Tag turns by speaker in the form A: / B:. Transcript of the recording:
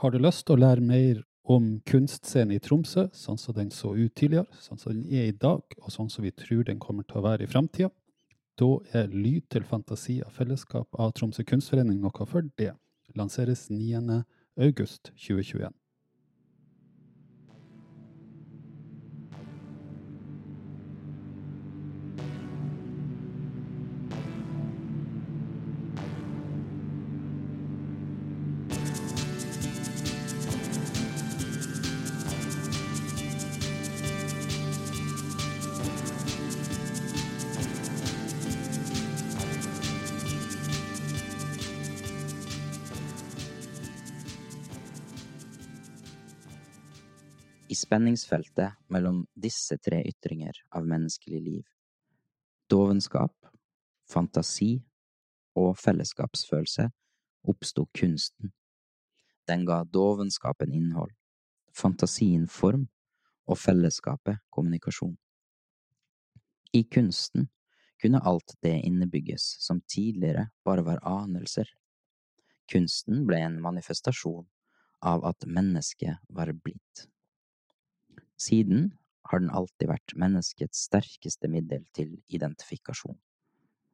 A: Har du lyst til å lære mer om kunstscenen i Tromsø, sånn som den så ut tidligere, sånn som den er i dag, og sånn som vi tror den kommer til å være i framtida, da er Lyd til fantasi av fellesskap av Tromsø kunstforening noe for det. Lanseres 9. august 2021.
B: I spenningsfeltet mellom disse tre ytringer av menneskelig liv, dovenskap, fantasi og fellesskapsfølelse, oppsto kunsten. Den ga dovenskapen innhold, fantasien form og fellesskapet kommunikasjon. I kunsten kunne alt det innebygges som tidligere bare var anelser. Kunsten ble en manifestasjon av at mennesket var blitt. Siden har den alltid vært menneskets sterkeste middel til identifikasjon.